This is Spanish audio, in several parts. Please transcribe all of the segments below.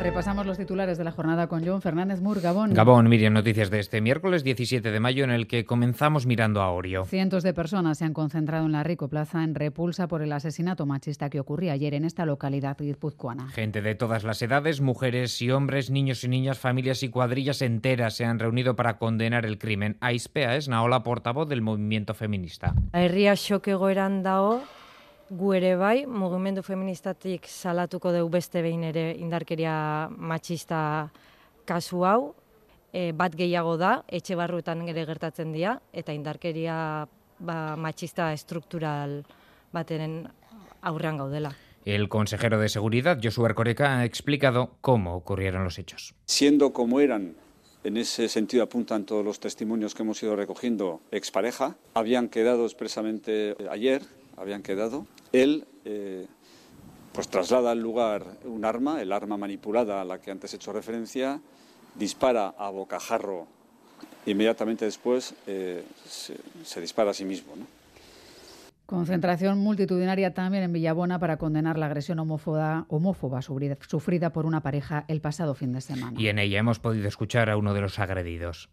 Repasamos los titulares de la jornada con John Fernández Mur, Gabón. Gabón, Miriam, noticias de este miércoles 17 de mayo en el que comenzamos mirando a Orio. Cientos de personas se han concentrado en la Rico Plaza en repulsa por el asesinato machista que ocurría ayer en esta localidad guipuzcoana. Gente de todas las edades, mujeres y hombres, niños y niñas, familias y cuadrillas enteras se han reunido para condenar el crimen. Aispea es Naola, portavoz del movimiento feminista. Herria gu ere bai, mugimendu feministatik salatuko dugu beste behin ere indarkeria matxista kasu hau, e, bat gehiago da, etxe barruetan ere gertatzen dira, eta indarkeria ba, matxista estruktural bateren aurrean gaudela. El consejero de Seguridad, Josué Ercoreca, ha explicado cómo ocurrieron los hechos. Siendo como eran, en ese sentido apuntan todos los testimonios que hemos ido recogiendo, expareja, habían quedado expresamente ayer, habían quedado. Él eh, pues traslada al lugar un arma, el arma manipulada a la que antes he hecho referencia, dispara a bocajarro inmediatamente después eh, se, se, dispara a sí mismo. ¿no? Concentración multitudinaria también en Villabona para condenar la agresión homófoba, homófoba sufrida, sufrida por una pareja el pasado fin de semana. Y en ella hemos podido escuchar a uno de los agredidos.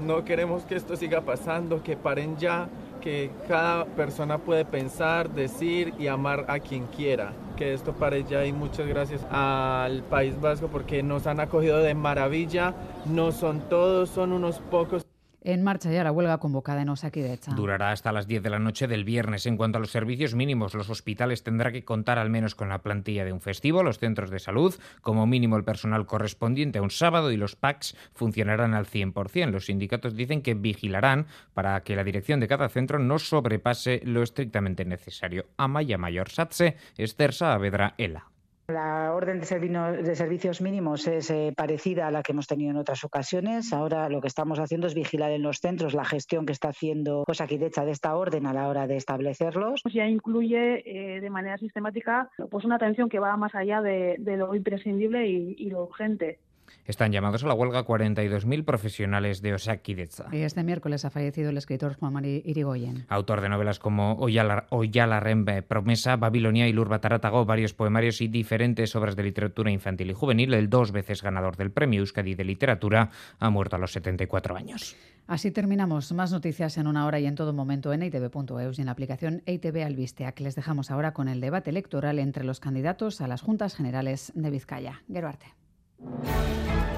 No queremos que esto siga pasando, que paren ya, que cada persona puede pensar, decir y amar a quien quiera. Que esto pare ya y muchas gracias al País Vasco porque nos han acogido de maravilla. No son todos, son unos pocos. En marcha ya la huelga convocada en Osakidecha. Durará hasta las 10 de la noche del viernes. En cuanto a los servicios mínimos, los hospitales tendrán que contar al menos con la plantilla de un festivo, los centros de salud, como mínimo el personal correspondiente a un sábado y los PACs funcionarán al 100%. Los sindicatos dicen que vigilarán para que la dirección de cada centro no sobrepase lo estrictamente necesario. Amaya Mayor Satse, Esther Saavedra, ELA. La orden de, de, servicios mínimos es eh, parecida a la que hemos tenido en otras ocasiones. Ahora lo que estamos haciendo es vigilar en los centros la gestión que está haciendo Osakidecha de esta orden a la hora de establecerlos. Ya incluye eh, de manera sistemática pues una atención que va más allá de, de lo imprescindible y lo urgente. Están llamados a la huelga 42.000 profesionales de Osakidecha. Y este miércoles ha fallecido el escritor Juan Mari Irigoyen. Autor de novelas como Oyala, Oyala Rembe, Promesa, Babilonia y Lurba Taratago, varios poemarios y diferentes obras de literatura infantil y juvenil, el dos veces ganador del Premio Euskadi de Literatura, ha muerto a los 74 años. Así terminamos. Más noticias en una hora y en todo momento en itv.eus y en la aplicación ITV Albisteac. Les dejamos ahora con el debate electoral entre los candidatos a las Juntas Generales de Vizcaya. Geruarte. Música